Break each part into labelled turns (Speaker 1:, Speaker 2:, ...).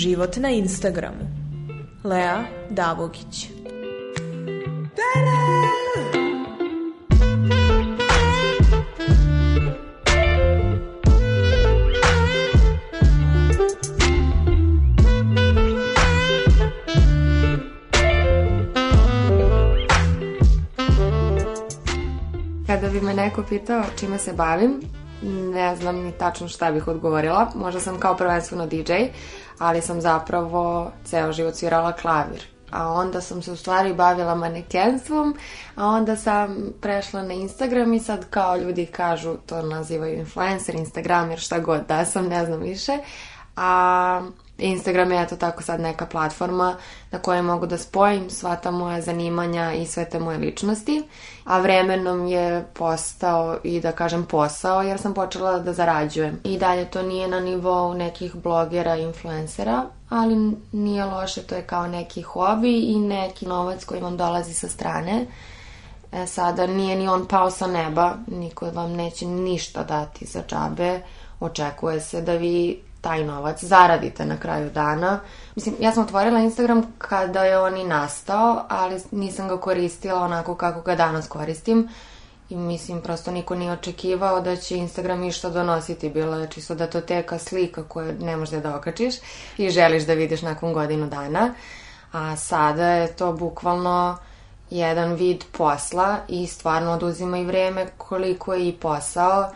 Speaker 1: život na Instagramu. Lea Davogić Kada bi me neko pitao čime se bavim, ne znam ni tačno šta bih odgovorila. Možda sam kao prvenstveno DJ, ali sam zapravo ceo život svirala klavir. A onda sam se u stvari bavila manekenstvom, a onda sam prešla na Instagram i sad kao ljudi kažu, to nazivaju influencer, Instagram, jer šta god da sam, ne znam više. A Instagram je eto tako sad neka platforma na kojoj mogu da spojim sva ta moja zanimanja i sve te moje ličnosti, a vremenom je postao i da kažem posao jer sam počela da zarađujem. I dalje to nije na nivou nekih blogera, influencera, ali nije loše, to je kao neki hobi i neki novac koji vam dolazi sa strane. E, sada nije ni on pao sa neba, niko vam neće ništa dati za džabe, očekuje se da vi taj novac zaradite na kraju dana. Mislim, ja sam otvorila Instagram kada je on i nastao, ali nisam ga koristila onako kako ga danas koristim. I mislim, prosto niko nije očekivao da će Instagram išta donositi. Bilo je čisto da to teka slika koju ne možda da okačiš i želiš da vidiš nakon godinu dana. A sada je to bukvalno jedan vid posla i stvarno oduzima i vrijeme koliko je i posao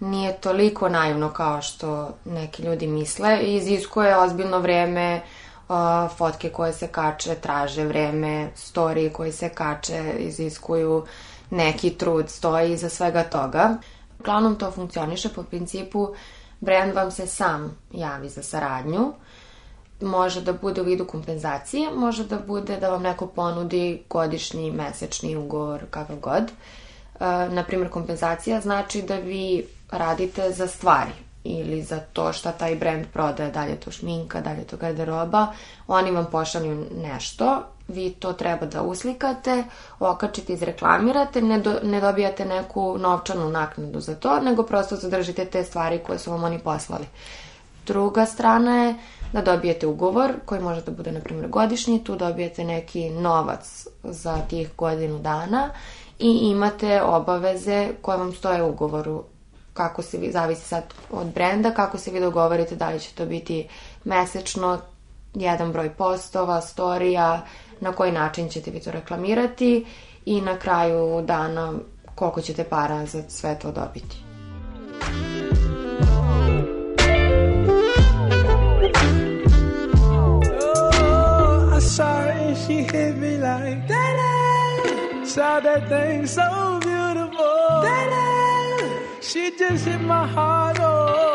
Speaker 1: nije toliko naivno kao što neki ljudi misle iziskuje ozbiljno vrijeme, uh, fotke koje se kače traže vrijeme, storije koje se kače iziskuju neki trud, stoji iza svega toga. Uglavnom to funkcioniše po principu brand vam se sam javi za saradnju. Može da bude u vidu kompenzacije, može da bude da vam neko ponudi godišnji, mesečni ugovor, kakav god. Uh, na naprimjer, kompenzacija znači da vi radite za stvari ili za to šta taj brand prodaje, da li je to šminka, da li je to garderoba, oni vam pošalju nešto, vi to treba da uslikate, okačite, izreklamirate, ne, ne dobijate neku novčanu naknadu za to, nego prosto zadržite te stvari koje su vam oni poslali. Druga strana je da dobijete ugovor koji može da bude, na primjer, godišnji, tu dobijete neki novac za tih godinu dana i imate obaveze koje vam stoje u ugovoru kako se vi, zavisi sad od brenda, kako se vi dogovorite da li će to biti mesečno, jedan broj postova, storija, na koji način ćete vi to reklamirati i na kraju dana koliko ćete para za sve to dobiti. Oh, she hit me like Saw that thing so beautiful. She just hit my heart, oh.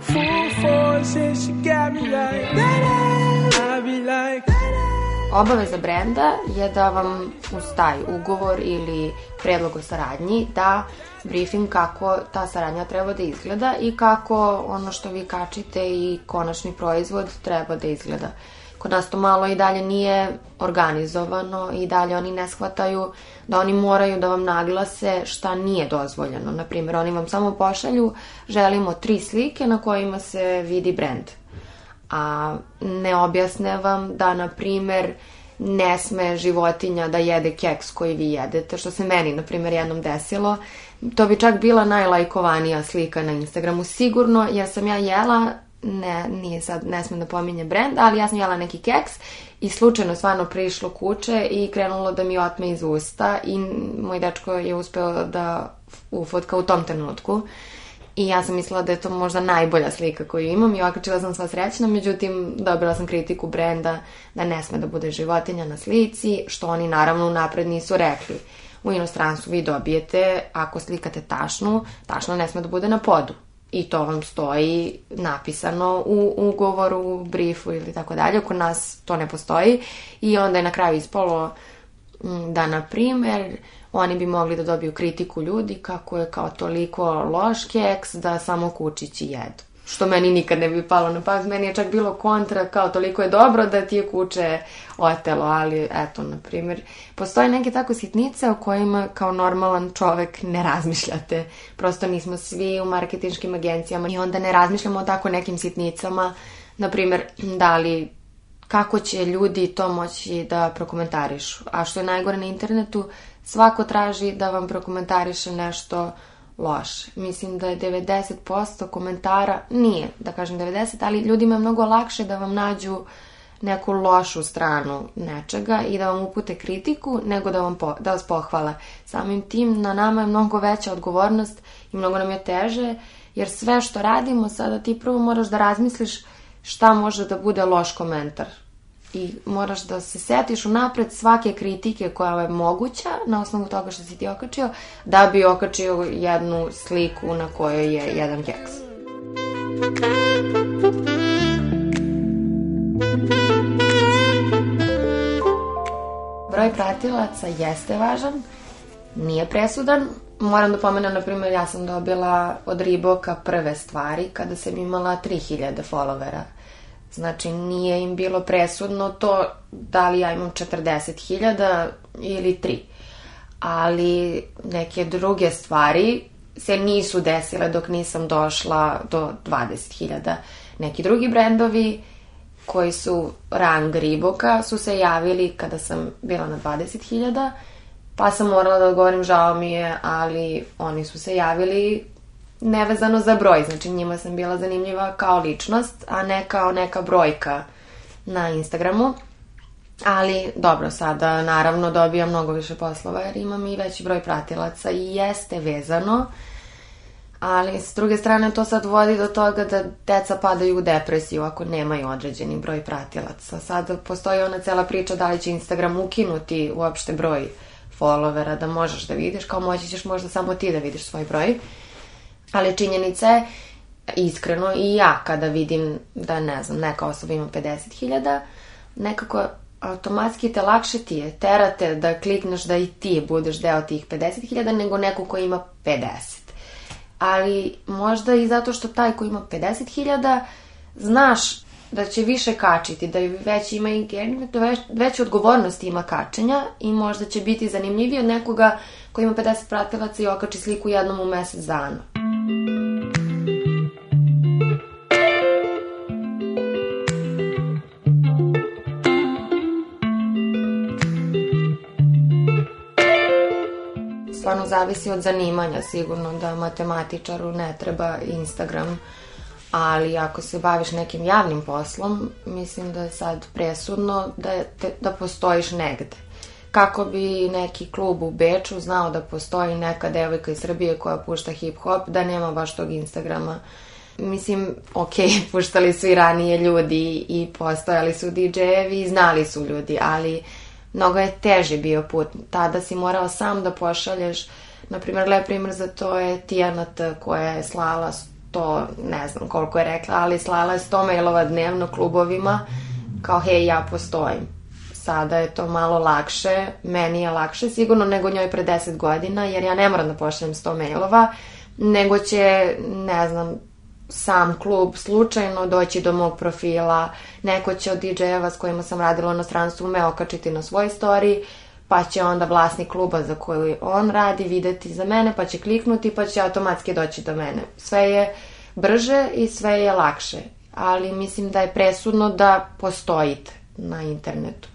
Speaker 1: Full force and she got me like. Obaveza brenda je da vam uz taj ugovor ili predlog o saradnji da briefing kako ta saradnja treba da izgleda i kako ono što vi kačite i konačni proizvod treba da izgleda. Kod nas to malo i dalje nije organizovano i dalje oni ne shvataju da oni moraju da vam naglase šta nije dozvoljeno. Naprimjer, oni vam samo pošalju želimo tri slike na kojima se vidi brend a ne objasne vam da, na primjer, ne sme životinja da jede keks koji vi jedete, što se meni, na primjer, jednom desilo. To bi čak bila najlajkovanija slika na Instagramu, sigurno, jer sam ja jela, ne, nije sad, ne smem da pominje brend, ali ja sam jela neki keks i slučajno stvarno prišlo kuće i krenulo da mi otme iz usta i moj dečko je uspeo da ufotka u tom trenutku. I ja sam mislila da je to možda najbolja slika koju imam i okačila sam sva srećna, međutim dobila sam kritiku brenda da ne sme da bude životinja na slici, što oni naravno napred nisu rekli. U inostranstvu vi dobijete, ako slikate tašnu, tašna ne sme da bude na podu. I to vam stoji napisano u ugovoru, u briefu ili tako dalje. Kod nas to ne postoji. I onda je na kraju ispalo mm, da, na primjer, oni bi mogli da dobiju kritiku ljudi kako je kao toliko loš keks da samo kučići jedu. Što meni nikad ne bi palo na pamet, meni je čak bilo kontra kao toliko je dobro da ti je kuće otelo, ali eto, na primjer, postoje neke tako sitnice o kojima kao normalan čovek ne razmišljate. Prosto nismo svi u marketinškim agencijama i onda ne razmišljamo o tako nekim sitnicama, na primjer, da li kako će ljudi to moći da prokomentarišu. A što je najgore na internetu, svako traži da vam prokomentariše nešto loše. Mislim da je 90% komentara, nije da kažem 90, ali ljudima je mnogo lakše da vam nađu neku lošu stranu nečega i da vam upute kritiku nego da, vam da vas pohvala. Samim tim na nama je mnogo veća odgovornost i mnogo nam je teže jer sve što radimo sada ti prvo moraš da razmisliš šta može da bude loš komentar. I moraš da se setiš unapred svake kritike koja je moguća na osnovu toga što si ti okačio, da bi okačio jednu sliku na kojoj je jedan keks. Broj pratilaca jeste važan, nije presudan. Moram da pomenem, na primjer, ja sam dobila od Riboka prve stvari kada sam imala 3000 followera. Znači, nije im bilo presudno to da li ja imam 40.000 ili 3. Ali neke druge stvari se nisu desile dok nisam došla do 20.000. Neki drugi brendovi koji su rang Riboka su se javili kada sam bila na 20.000 pa sam morala da odgovorim, žao mi je, ali oni su se javili nevezano za broj. Znači njima sam bila zanimljiva kao ličnost, a ne kao neka brojka na Instagramu. Ali dobro, sada naravno dobijam mnogo više poslova jer imam i veći broj pratilaca i jeste vezano. Ali s druge strane to sad vodi do toga da deca padaju u depresiju ako nemaju određeni broj pratilaca. Sad postoji ona cela priča da li će Instagram ukinuti uopšte broj followera da možeš da vidiš, kao moći ćeš možda samo ti da vidiš svoj broj. Ali činjenica je, iskreno i ja kada vidim da ne znam, neka osoba ima 50.000, nekako automatski te lakše ti je, terate da klikneš da i ti budeš deo tih 50.000 nego neko koji ima 50. Ali možda i zato što taj koji ima 50.000 znaš da će više kačiti, da već ima već, veću odgovornost ima kačenja i možda će biti zanimljiviji od nekoga koji ima 50 pratilaca i okači sliku jednom u mesec dana. Stvarno zavisi od zanimanja sigurno da matematičaru ne treba Instagram ali ako se baviš nekim javnim poslom, mislim da je sad presudno da, da postojiš negde. Kako bi neki klub u Beču znao da postoji neka devojka iz Srbije koja pušta hip-hop, da nema baš tog Instagrama. Mislim, ok, puštali su i ranije ljudi i postojali su DJ-evi i znali su ljudi, ali mnogo je teži bio put. Tada si morao sam da pošalješ, na primjer, lep primjer za to je Tijana koja je slala to ne znam koliko je rekla, ali slala je sto mailova dnevno klubovima kao hej ja postojim. Sada je to malo lakše, meni je lakše sigurno nego njoj pre 10 godina jer ja ne moram da pošaljem 100 mailova, nego će ne znam sam klub slučajno doći do mog profila, neko će od DJ-eva s kojima sam radila u inostranstvu me okačiti na svoj story, pa će onda vlasnik kluba za koji on radi videti za mene, pa će kliknuti, pa će automatski doći do mene. Sve je brže i sve je lakše, ali mislim da je presudno da postojite na internetu.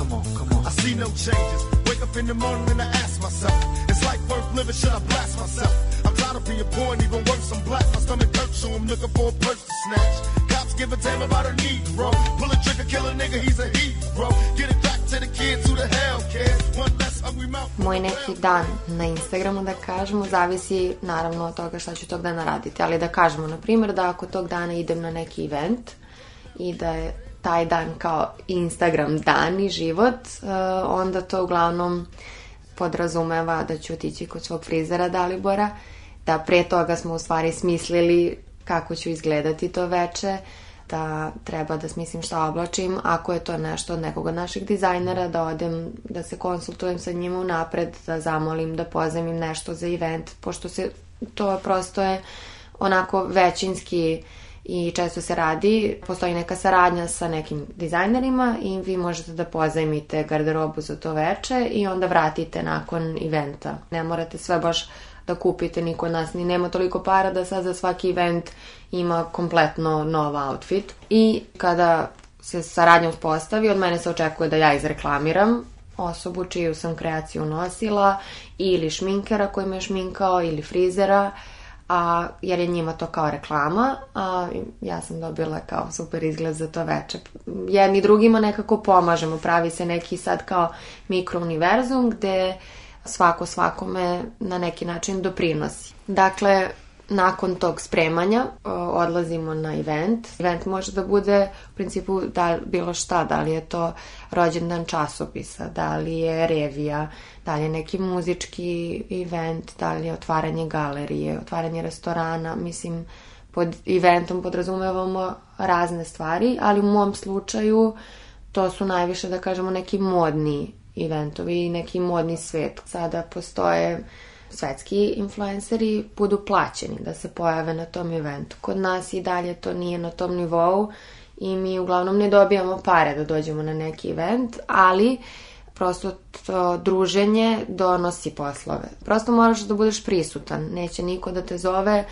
Speaker 1: Come on, come on. I see no changes. Wake up in the morning and I ask myself, it's life worth living? Should I blast myself? I'm tired of being poor and even worse, I'm black. My stomach hurts, so I'm looking for a purse to snatch. Cops give a damn about a Negro. Pull a trigger, kill a nigga, he's a hero. Get it back to the kids who the hell cares. One less hungry mouth. Moj neki dan na Instagramu da kažemo zavisi naravno od toga šta ću tog dana raditi, ali da kažemo na primjer da ako tog dana idem na neki event i da je taj dan kao Instagram dan i život, e, onda to uglavnom podrazumeva da ću otići kod svog frizera Dalibora, da prije toga smo u stvari smislili kako ću izgledati to veče, da treba da smislim šta oblačim, ako je to nešto od nekog od naših dizajnera, da odem, da se konsultujem sa njima napred, da zamolim, da pozemim nešto za event, pošto se to prosto je onako većinski i često se radi, postoji neka saradnja sa nekim dizajnerima i vi možete da pozajmite garderobu za to veče i onda vratite nakon eventa. Ne morate sve baš da kupite, niko od nas ni nema toliko para da sad za svaki event ima kompletno nova outfit. I kada se saradnja uspostavi, od mene se očekuje da ja izreklamiram osobu čiju sam kreaciju nosila ili šminkera koji me šminkao ili frizera a, jer je njima to kao reklama, a ja sam dobila kao super izgled za to veče. Jedni drugima nekako pomažemo, pravi se neki sad kao mikrouniverzum gde svako svakome na neki način doprinosi. Dakle, nakon tog spremanja e, odlazimo na event. Event može da bude u principu da, bilo šta, da li je to rođendan časopisa, da li je revija, da li je neki muzički event, da li je otvaranje galerije, otvaranje restorana, mislim pod eventom podrazumevamo razne stvari, ali u mom slučaju to su najviše da kažemo neki modni eventovi i neki modni svet. Sada postoje svetski influenceri budu plaćeni da se pojave na tom eventu. Kod nas i dalje to nije na tom nivou i mi uglavnom ne dobijamo pare da dođemo na neki event, ali prosto druženje donosi poslove. Prosto moraš da budeš prisutan, neće niko da te zove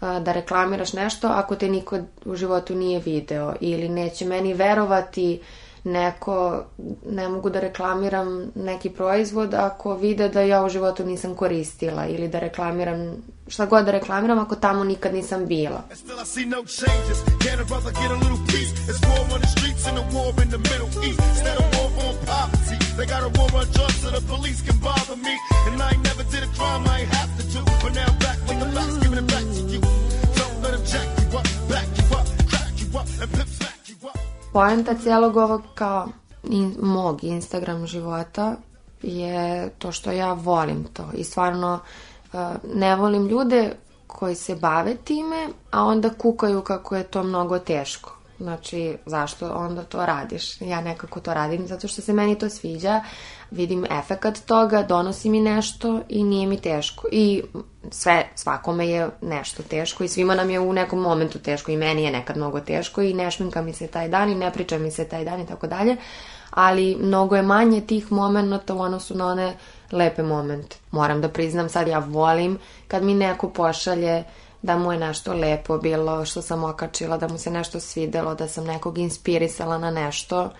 Speaker 1: da reklamiraš nešto ako te niko u životu nije video ili neće meni verovati neko, ne mogu da reklamiram neki proizvod ako vide da ja u životu nisam koristila ili da reklamiram, šta god da reklamiram ako tamo nikad nisam bila. poenta cijelog ovog kao mog Instagram života je to što ja volim to i stvarno e, ne volim ljude koji se bave time, a onda kukaju kako je to mnogo teško. Znači, zašto onda to radiš? Ja nekako to radim zato što se meni to sviđa, vidim efekat toga, donosi mi nešto i nije mi teško. I sve, svakome je nešto teško i svima nam je u nekom momentu teško i meni je nekad mnogo teško i ne šminka mi se taj dan i ne priča mi se taj dan i tako dalje. Ali mnogo je manje tih momenta u odnosu na one lepe moment Moram da priznam, sad ja volim kad mi neko pošalje da mu je nešto lepo bilo, što sam okačila, da mu se nešto svidelo, da sam nekog inspirisala na nešto.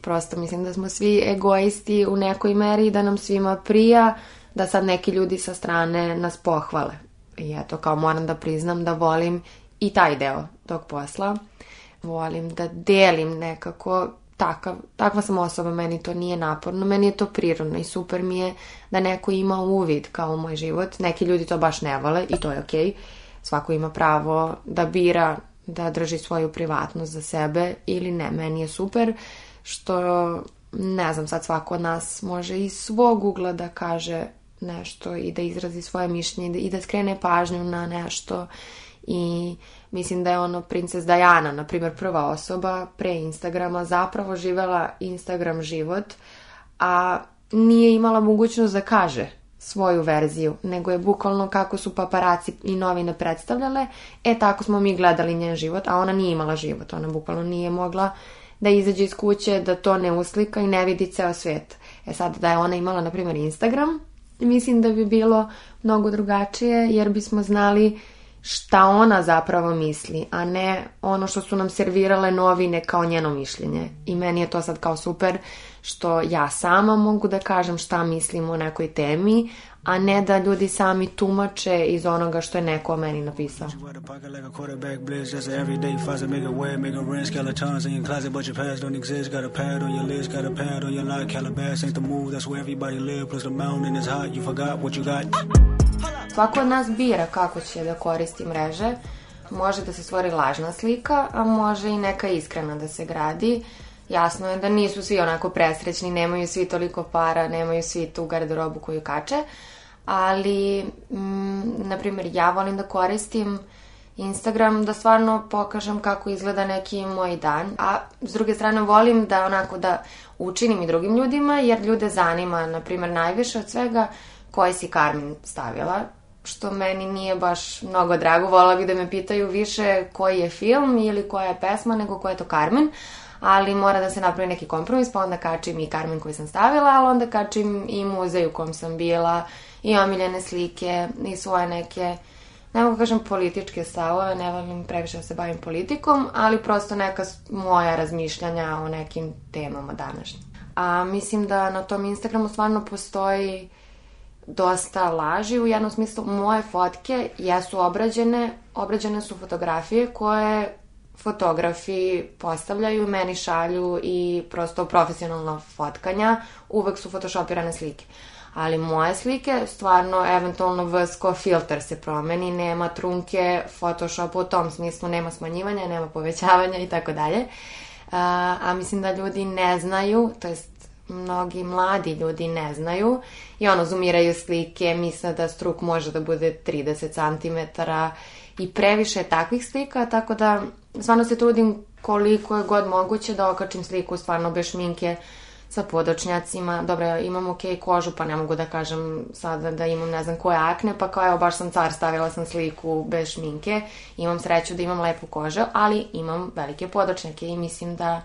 Speaker 1: Prosto mislim da smo svi egoisti u nekoj meri da nam svima prija da sad neki ljudi sa strane nas pohvale. I eto, kao moram da priznam da volim i taj deo tog posla. Volim da delim nekako takav, takva sam osoba, meni to nije naporno, meni je to prirodno i super mi je da neko ima uvid kao u moj život. Neki ljudi to baš ne vole i to je okej svako ima pravo da bira da drži svoju privatnost za sebe ili ne. Meni je super što ne znam, sad svako od nas može iz svog ugla da kaže nešto i da izrazi svoje mišljenje i da skrene pažnju na nešto i mislim da je ono princes Dajana, na primjer prva osoba pre Instagrama zapravo živela Instagram život, a nije imala mogućnost da kaže svoju verziju, nego je bukvalno kako su paparaci i novine predstavljale, e tako smo mi gledali njen život, a ona nije imala život, ona bukvalno nije mogla da izađe iz kuće, da to ne uslika i ne vidi ceo svet. E sad, da je ona imala, na primjer, Instagram, mislim da bi bilo mnogo drugačije, jer bismo znali šta ona zapravo misli, a ne ono što su nam servirale novine kao njeno mišljenje. I meni je to sad kao super što ja sama mogu da kažem šta mislim o nekoj temi, a ne da ljudi sami tumače iz onoga što je neko o meni napisao. Znači, Svako od nas bira kako će da koristi mreže. Može da se stvori lažna slika, a može i neka iskrena da se gradi. Jasno je da nisu svi onako presrećni, nemaju svi toliko para, nemaju svi tu garderobu koju kače, ali, mm, na primjer, ja volim da koristim Instagram da stvarno pokažem kako izgleda neki moj dan, a s druge strane volim da onako da učinim i drugim ljudima jer ljude zanima, na primjer, najviše od svega koje si karmin stavila, što meni nije baš mnogo drago. Vola bi da me pitaju više koji je film ili koja je pesma nego koja je to Carmen, ali mora da se napravi neki kompromis, pa onda kačim i Carmen koji sam stavila, ali onda kačim i muzej u kom sam bila, i omiljene slike, i svoje neke, ne mogu kažem političke stavove, ne volim previše da se bavim politikom, ali prosto neka moja razmišljanja o nekim temama današnjim. A mislim da na tom Instagramu stvarno postoji dosta laži u jednom smislu moje fotke jesu obrađene, obrađene su fotografije koje fotografi postavljaju, meni šalju i prosto profesionalna fotkanja, uvek su photoshopirane slike. Ali moje slike, stvarno, eventualno vsko filter se promeni, nema trunke, Photoshop u tom smislu nema smanjivanja, nema povećavanja i tako dalje. A mislim da ljudi ne znaju, to jest mnogi mladi ljudi ne znaju i ono zumiraju slike, misle da struk može da bude 30 cm i previše takvih slika, tako da stvarno se trudim koliko je god moguće da okačim sliku stvarno bez šminke sa podočnjacima. Dobro, imam ok kožu, pa ne mogu da kažem sada da imam ne znam koje akne, pa kao evo baš sam car, stavila sam sliku bez šminke. Imam sreću da imam lepu kožu, ali imam velike podočnjake i mislim da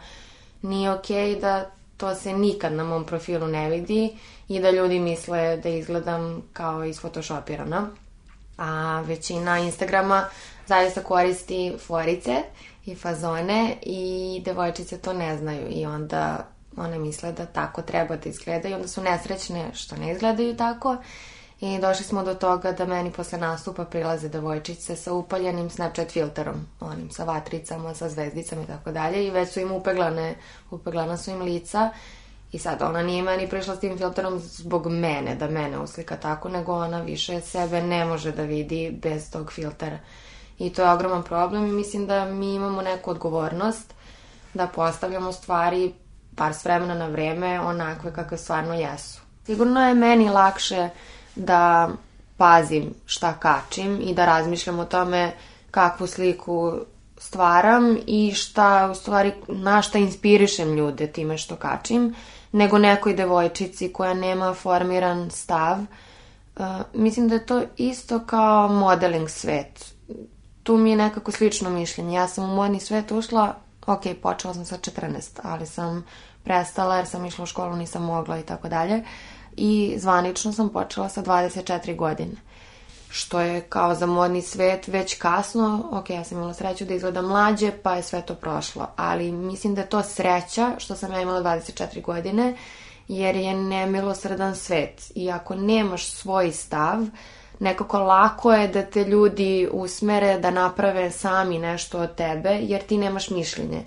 Speaker 1: nije ok da to se nikad na mom profilu ne vidi i da ljudi misle da izgledam kao Photoshopirana. A većina Instagrama zaista koristi forice i fazone i devojčice to ne znaju i onda one misle da tako treba da izgledaju i onda su nesrećne što ne izgledaju tako i došli smo do toga da meni posle nastupa prilaze devojčice sa upaljenim Snapchat filterom, onim sa vatricama, sa zvezdicama i tako dalje i već su im upeglane, upeglana su im lica i sad ona nije meni prišla s tim filterom zbog mene, da mene uslika tako, nego ona više sebe ne može da vidi bez tog filtera. I to je ogroman problem i mislim da mi imamo neku odgovornost da postavljamo stvari par s vremena na vreme onakve kakve stvarno jesu. Sigurno je meni lakše da pazim šta kačim i da razmišljam o tome kakvu sliku stvaram i šta u stvari na šta inspirišem ljude time što kačim nego nekoj devojčici koja nema formiran stav e, mislim da je to isto kao modeling svet tu mi je nekako slično mišljenje ja sam u modni svet ušla ok, počela sam sa 14 ali sam prestala jer sam išla u školu nisam mogla i tako dalje i zvanično sam počela sa 24 godine. Što je kao za modni svet već kasno, ok, ja sam imala sreću da izgleda mlađe, pa je sve to prošlo. Ali mislim da je to sreća što sam ja imala 24 godine, jer je nemilosrdan svet. I ako nemaš svoj stav, nekako lako je da te ljudi usmere da naprave sami nešto od tebe, jer ti nemaš mišljenje.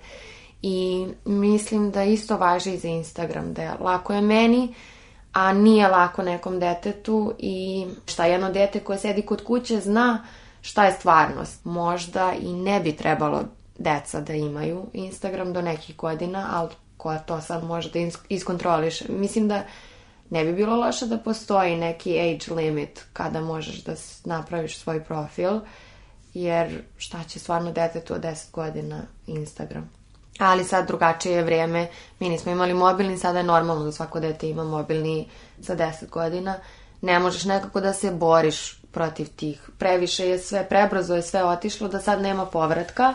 Speaker 1: I mislim da isto važi i za Instagram, da je lako je meni a nije lako nekom detetu i šta jedno dete koje sedi kod kuće zna šta je stvarnost. Možda i ne bi trebalo deca da imaju Instagram do nekih godina, ali koja to sad može da iskontroliše. Mislim da ne bi bilo loše da postoji neki age limit kada možeš da napraviš svoj profil, jer šta će stvarno detetu od 10 godina Instagram? ali sad drugačije je vrijeme. Mi nismo imali mobilni, sada je normalno da svako dete ima mobilni za 10 godina. Ne možeš nekako da se boriš protiv tih. Previše je sve, prebrzo je sve otišlo da sad nema povratka,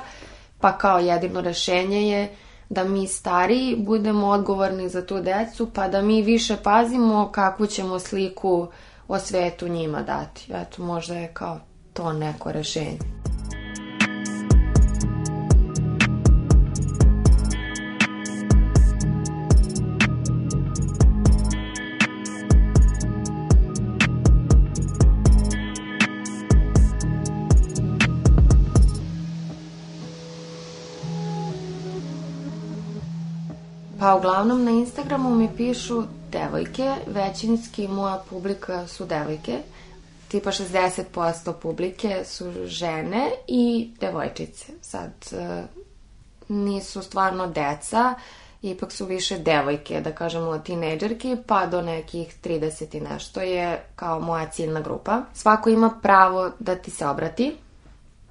Speaker 1: pa kao jedino rješenje je da mi stariji budemo odgovorni za tu decu, pa da mi više pazimo kakvu ćemo sliku o svetu njima dati. Eto, možda je kao to neko rešenje. Pa uglavnom na Instagramu mi pišu devojke, većinski moja publika su devojke, tipa 60% publike su žene i devojčice. Sad, e, nisu stvarno deca, ipak su više devojke, da kažemo tineđerki, pa do nekih 30 i nešto je kao moja ciljna grupa. Svako ima pravo da ti se obrati,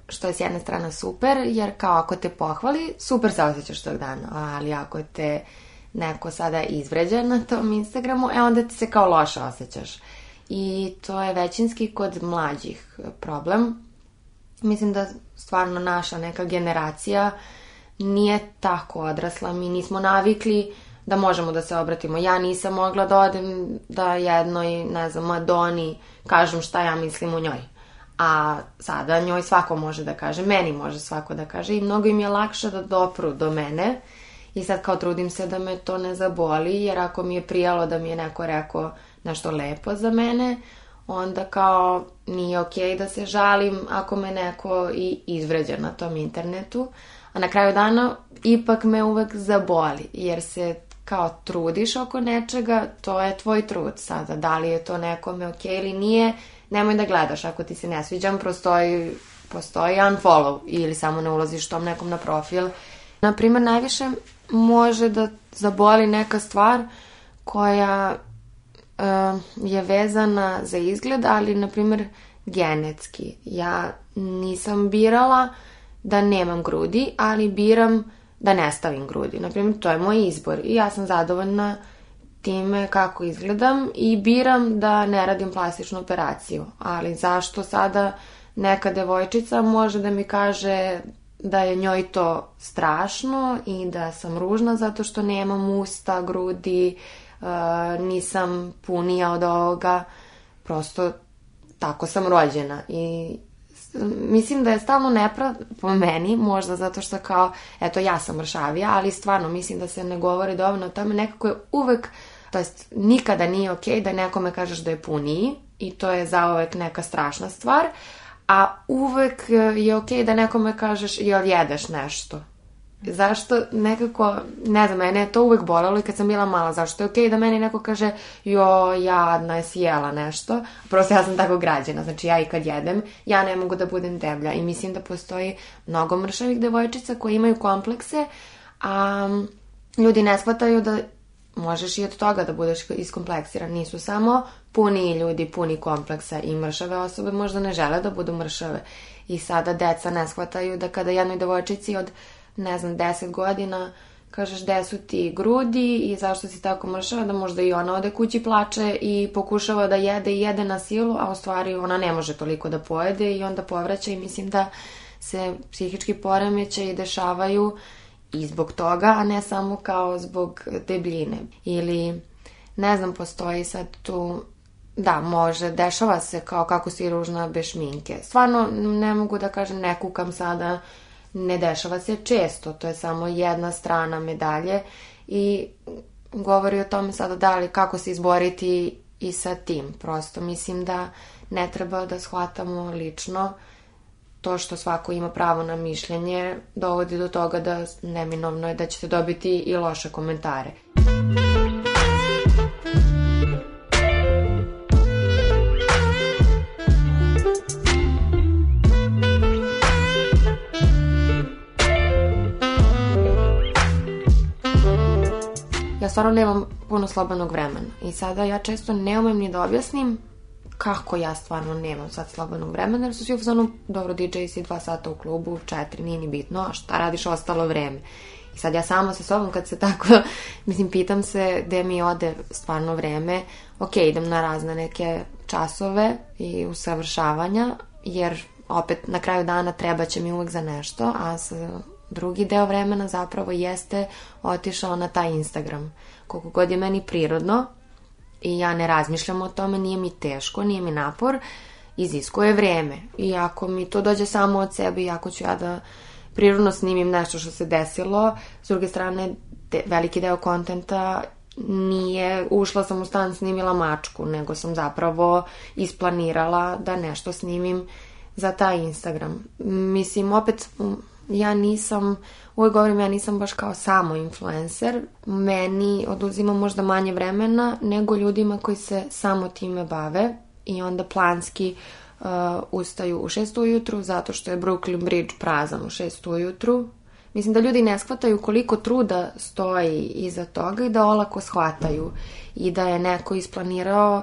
Speaker 1: što je s jedne strane super, jer kao ako te pohvali, super se osjećaš tog dana, ali ako te neko sada izvređa na tom Instagramu, e onda ti se kao loše osjećaš. I to je većinski kod mlađih problem. Mislim da stvarno naša neka generacija nije tako odrasla, mi nismo navikli da možemo da se obratimo. Ja nisam mogla da odem da jednoj, ne znam, Madoni kažem šta ja mislim o njoj a sada njoj svako može da kaže, meni može svako da kaže i mnogo im je lakše da dopru do mene i sad kao trudim se da me to ne zaboli jer ako mi je prijalo da mi je neko rekao nešto lepo za mene, onda kao nije ok da se žalim ako me neko i izvređa na tom internetu, a na kraju dana ipak me uvek zaboli jer se kao trudiš oko nečega, to je tvoj trud sada, da li je to nekome ok ili nije, nemoj da gledaš ako ti se ne sviđam, prostoji, postoji unfollow ili samo ne ulaziš tom nekom na profil. primjer, najviše može da zaboli neka stvar koja je vezana za izgled, ali, na primjer, genetski. Ja nisam birala da nemam grudi, ali biram da ne stavim grudi. primjer, to je moj izbor i ja sam zadovoljna time kako izgledam i biram da ne radim plastičnu operaciju. Ali zašto sada neka devojčica može da mi kaže da je njoj to strašno i da sam ružna zato što nemam usta, grudi, e, nisam punija od ovoga. Prosto tako sam rođena i mislim da je stalno nepravda po meni, možda zato što kao, eto ja sam mršavija, ali stvarno mislim da se ne govori dovoljno o tome, nekako je uvek to jest nikada nije ok da nekome kažeš da je puniji i to je zaovek neka strašna stvar, a uvek e, je ok da nekome kažeš jel jedeš nešto. Zašto nekako, ne znam, mene je to uvek bolilo i kad sam bila mala, zašto je ok da meni neko kaže jo, jadna je jela nešto. Prosto ja sam tako građena, znači ja i kad jedem, ja ne mogu da budem deblja i mislim da postoji mnogo mršavih devojčica koje imaju komplekse, a ljudi ne shvataju da možeš i od toga da budeš iskompleksiran. Nisu samo puni ljudi, puni kompleksa i mršave osobe možda ne žele da budu mršave. I sada deca ne shvataju da kada jednoj devojčici od, ne znam, 10 godina kažeš gde su ti grudi i zašto si tako mršava, da možda i ona ode kući plače i pokušava da jede i jede na silu, a u stvari ona ne može toliko da pojede i onda povraća i mislim da se psihički poremeće i dešavaju i zbog toga, a ne samo kao zbog debljine. Ili, ne znam, postoji sad tu... Da, može, dešava se kao kako si ružna bez šminke. Stvarno, ne mogu da kažem, ne kukam sada, ne dešava se često. To je samo jedna strana medalje i govori o tome sada da li kako se izboriti i sa tim. Prosto mislim da ne treba da shvatamo lično to što svako ima pravo na mišljenje dovodi do toga da neminovno je da ćete dobiti i loše komentare. Ja stvarno nemam puno slobodnog vremena i sada ja često ne umem ni da objasnim kako ja stvarno nemam sad slobodnog vremena, jer su svi u zonu, dobro, DJ si dva sata u klubu, četiri, nije ni bitno, a šta radiš ostalo vreme? I sad ja samo sa sobom kad se tako, mislim, pitam se gde mi ode stvarno vreme, ok, idem na razne neke časove i usavršavanja, jer opet na kraju dana treba će mi uvek za nešto, a drugi deo vremena zapravo jeste otišao na taj Instagram. Koliko god je meni prirodno, i ja ne razmišljam o tome, nije mi teško, nije mi napor, iziskuje vrijeme. I ako mi to dođe samo od sebe i ako ću ja da prirodno snimim nešto što se desilo, s druge strane veliki deo kontenta nije ušla sam u stan snimila mačku, nego sam zapravo isplanirala da nešto snimim za taj Instagram. Mislim, opet ja nisam, uvijek govorim, ja nisam baš kao samo influencer. Meni oduzima možda manje vremena nego ljudima koji se samo time bave i onda planski uh, ustaju u šest ujutru zato što je Brooklyn Bridge prazan u šest ujutru. Mislim da ljudi ne shvataju koliko truda stoji iza toga i da olako shvataju i da je neko isplanirao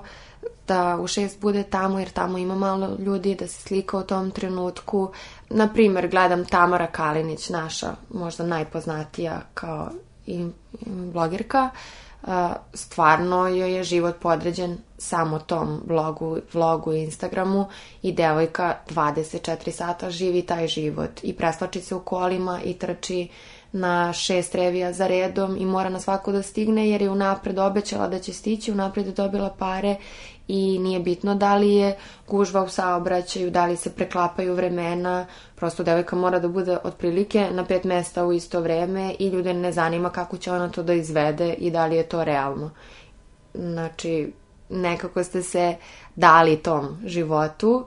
Speaker 1: da u šest bude tamo jer tamo ima malo ljudi da se slika u tom trenutku. Na primjer, gledam Tamara Kalinić, naša možda najpoznatija kao i blogirka. Stvarno joj je život podređen samo tom blogu, vlogu i Instagramu i devojka 24 sata živi taj život i preslači se u kolima i trči na šest revija za redom i mora na svako da stigne jer je unapred obećala da će stići, unapred je dobila pare i nije bitno da li je gužva u saobraćaju, da li se preklapaju vremena, prosto devojka mora da bude otprilike na pet mesta u isto vreme i ljude ne zanima kako će ona to da izvede i da li je to realno. Znači, nekako ste se dali tom životu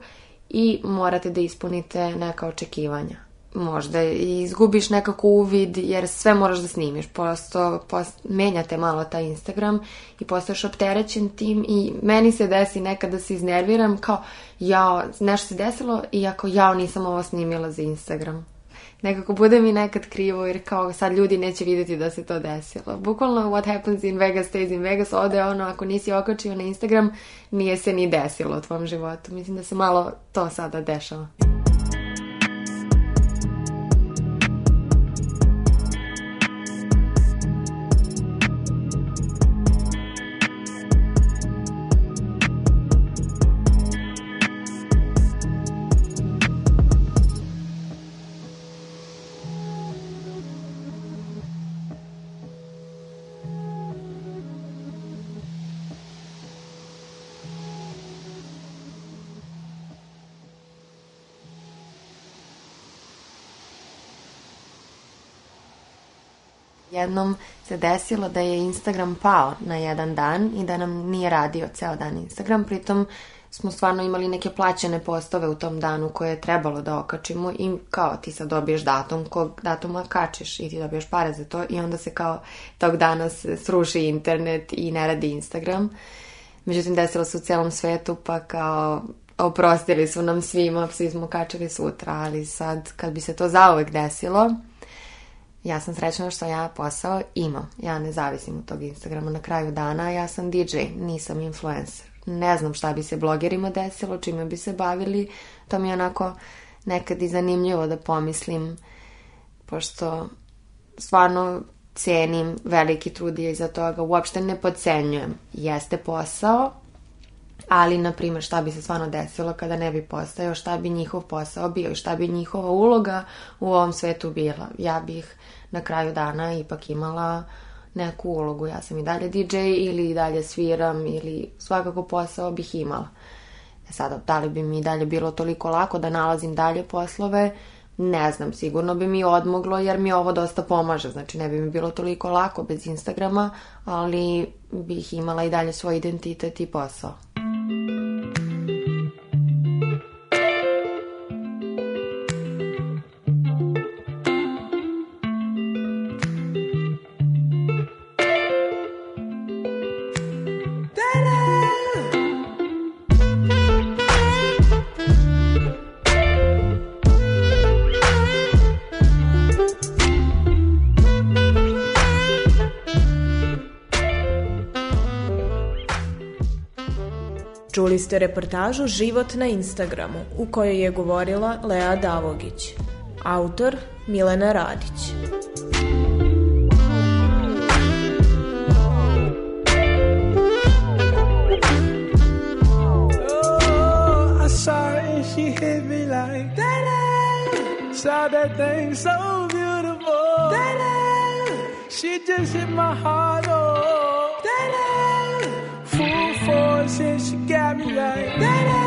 Speaker 1: i morate da ispunite neka očekivanja možda i izgubiš nekako uvid jer sve moraš da snimiš. Posto, post, menjate malo taj Instagram i postaješ opterećen tim i meni se desi nekad da se iznerviram kao jao, nešto se desilo i ako jao nisam ovo snimila za Instagram. Nekako bude mi nekad krivo jer kao sad ljudi neće vidjeti da se to desilo. Bukvalno what happens in Vegas stays in Vegas ode ono ako nisi okačio na Instagram nije se ni desilo u tvom životu. Mislim da se malo to sada dešava. jednom se desilo da je Instagram pao na jedan dan i da nam nije radio ceo dan Instagram, pritom smo stvarno imali neke plaćene postove u tom danu koje je trebalo da okačimo i kao ti sad dobiješ datum kog datuma kačiš i ti dobiješ pare za to i onda se kao tog dana sruši internet i ne radi Instagram. Međutim, desilo se u celom svetu pa kao oprostili su nam svima, svi smo kačili sutra, ali sad kad bi se to zaovek desilo, ja sam srećna što ja posao imam. Ja ne zavisim od tog Instagrama na kraju dana, ja sam DJ, nisam influencer. Ne znam šta bi se blogerima desilo, čime bi se bavili. To mi je onako nekad i zanimljivo da pomislim, pošto stvarno cenim veliki trud i iza toga, uopšte ne podcenjujem. Jeste posao, ali, na primjer, šta bi se stvarno desilo kada ne bi postao, šta bi njihov posao bio i šta bi njihova uloga u ovom svetu bila. Ja bih na kraju dana ipak imala neku ulogu. Ja sam i dalje DJ ili i dalje sviram ili svakako posao bih imala. E Sada, da li bi mi dalje bilo toliko lako da nalazim dalje poslove, ne znam, sigurno bi mi odmoglo jer mi ovo dosta pomaže. Znači ne bi mi bilo toliko lako bez Instagrama, ali bih imala i dalje svoj identitet i posao. Čuli ste reportažu Život na Instagramu u kojoj je govorila Lea Davogić. Autor Milena Radić. Oh, saw she that. beautiful. she just hit my heart. Oh, Full force. ay, ay.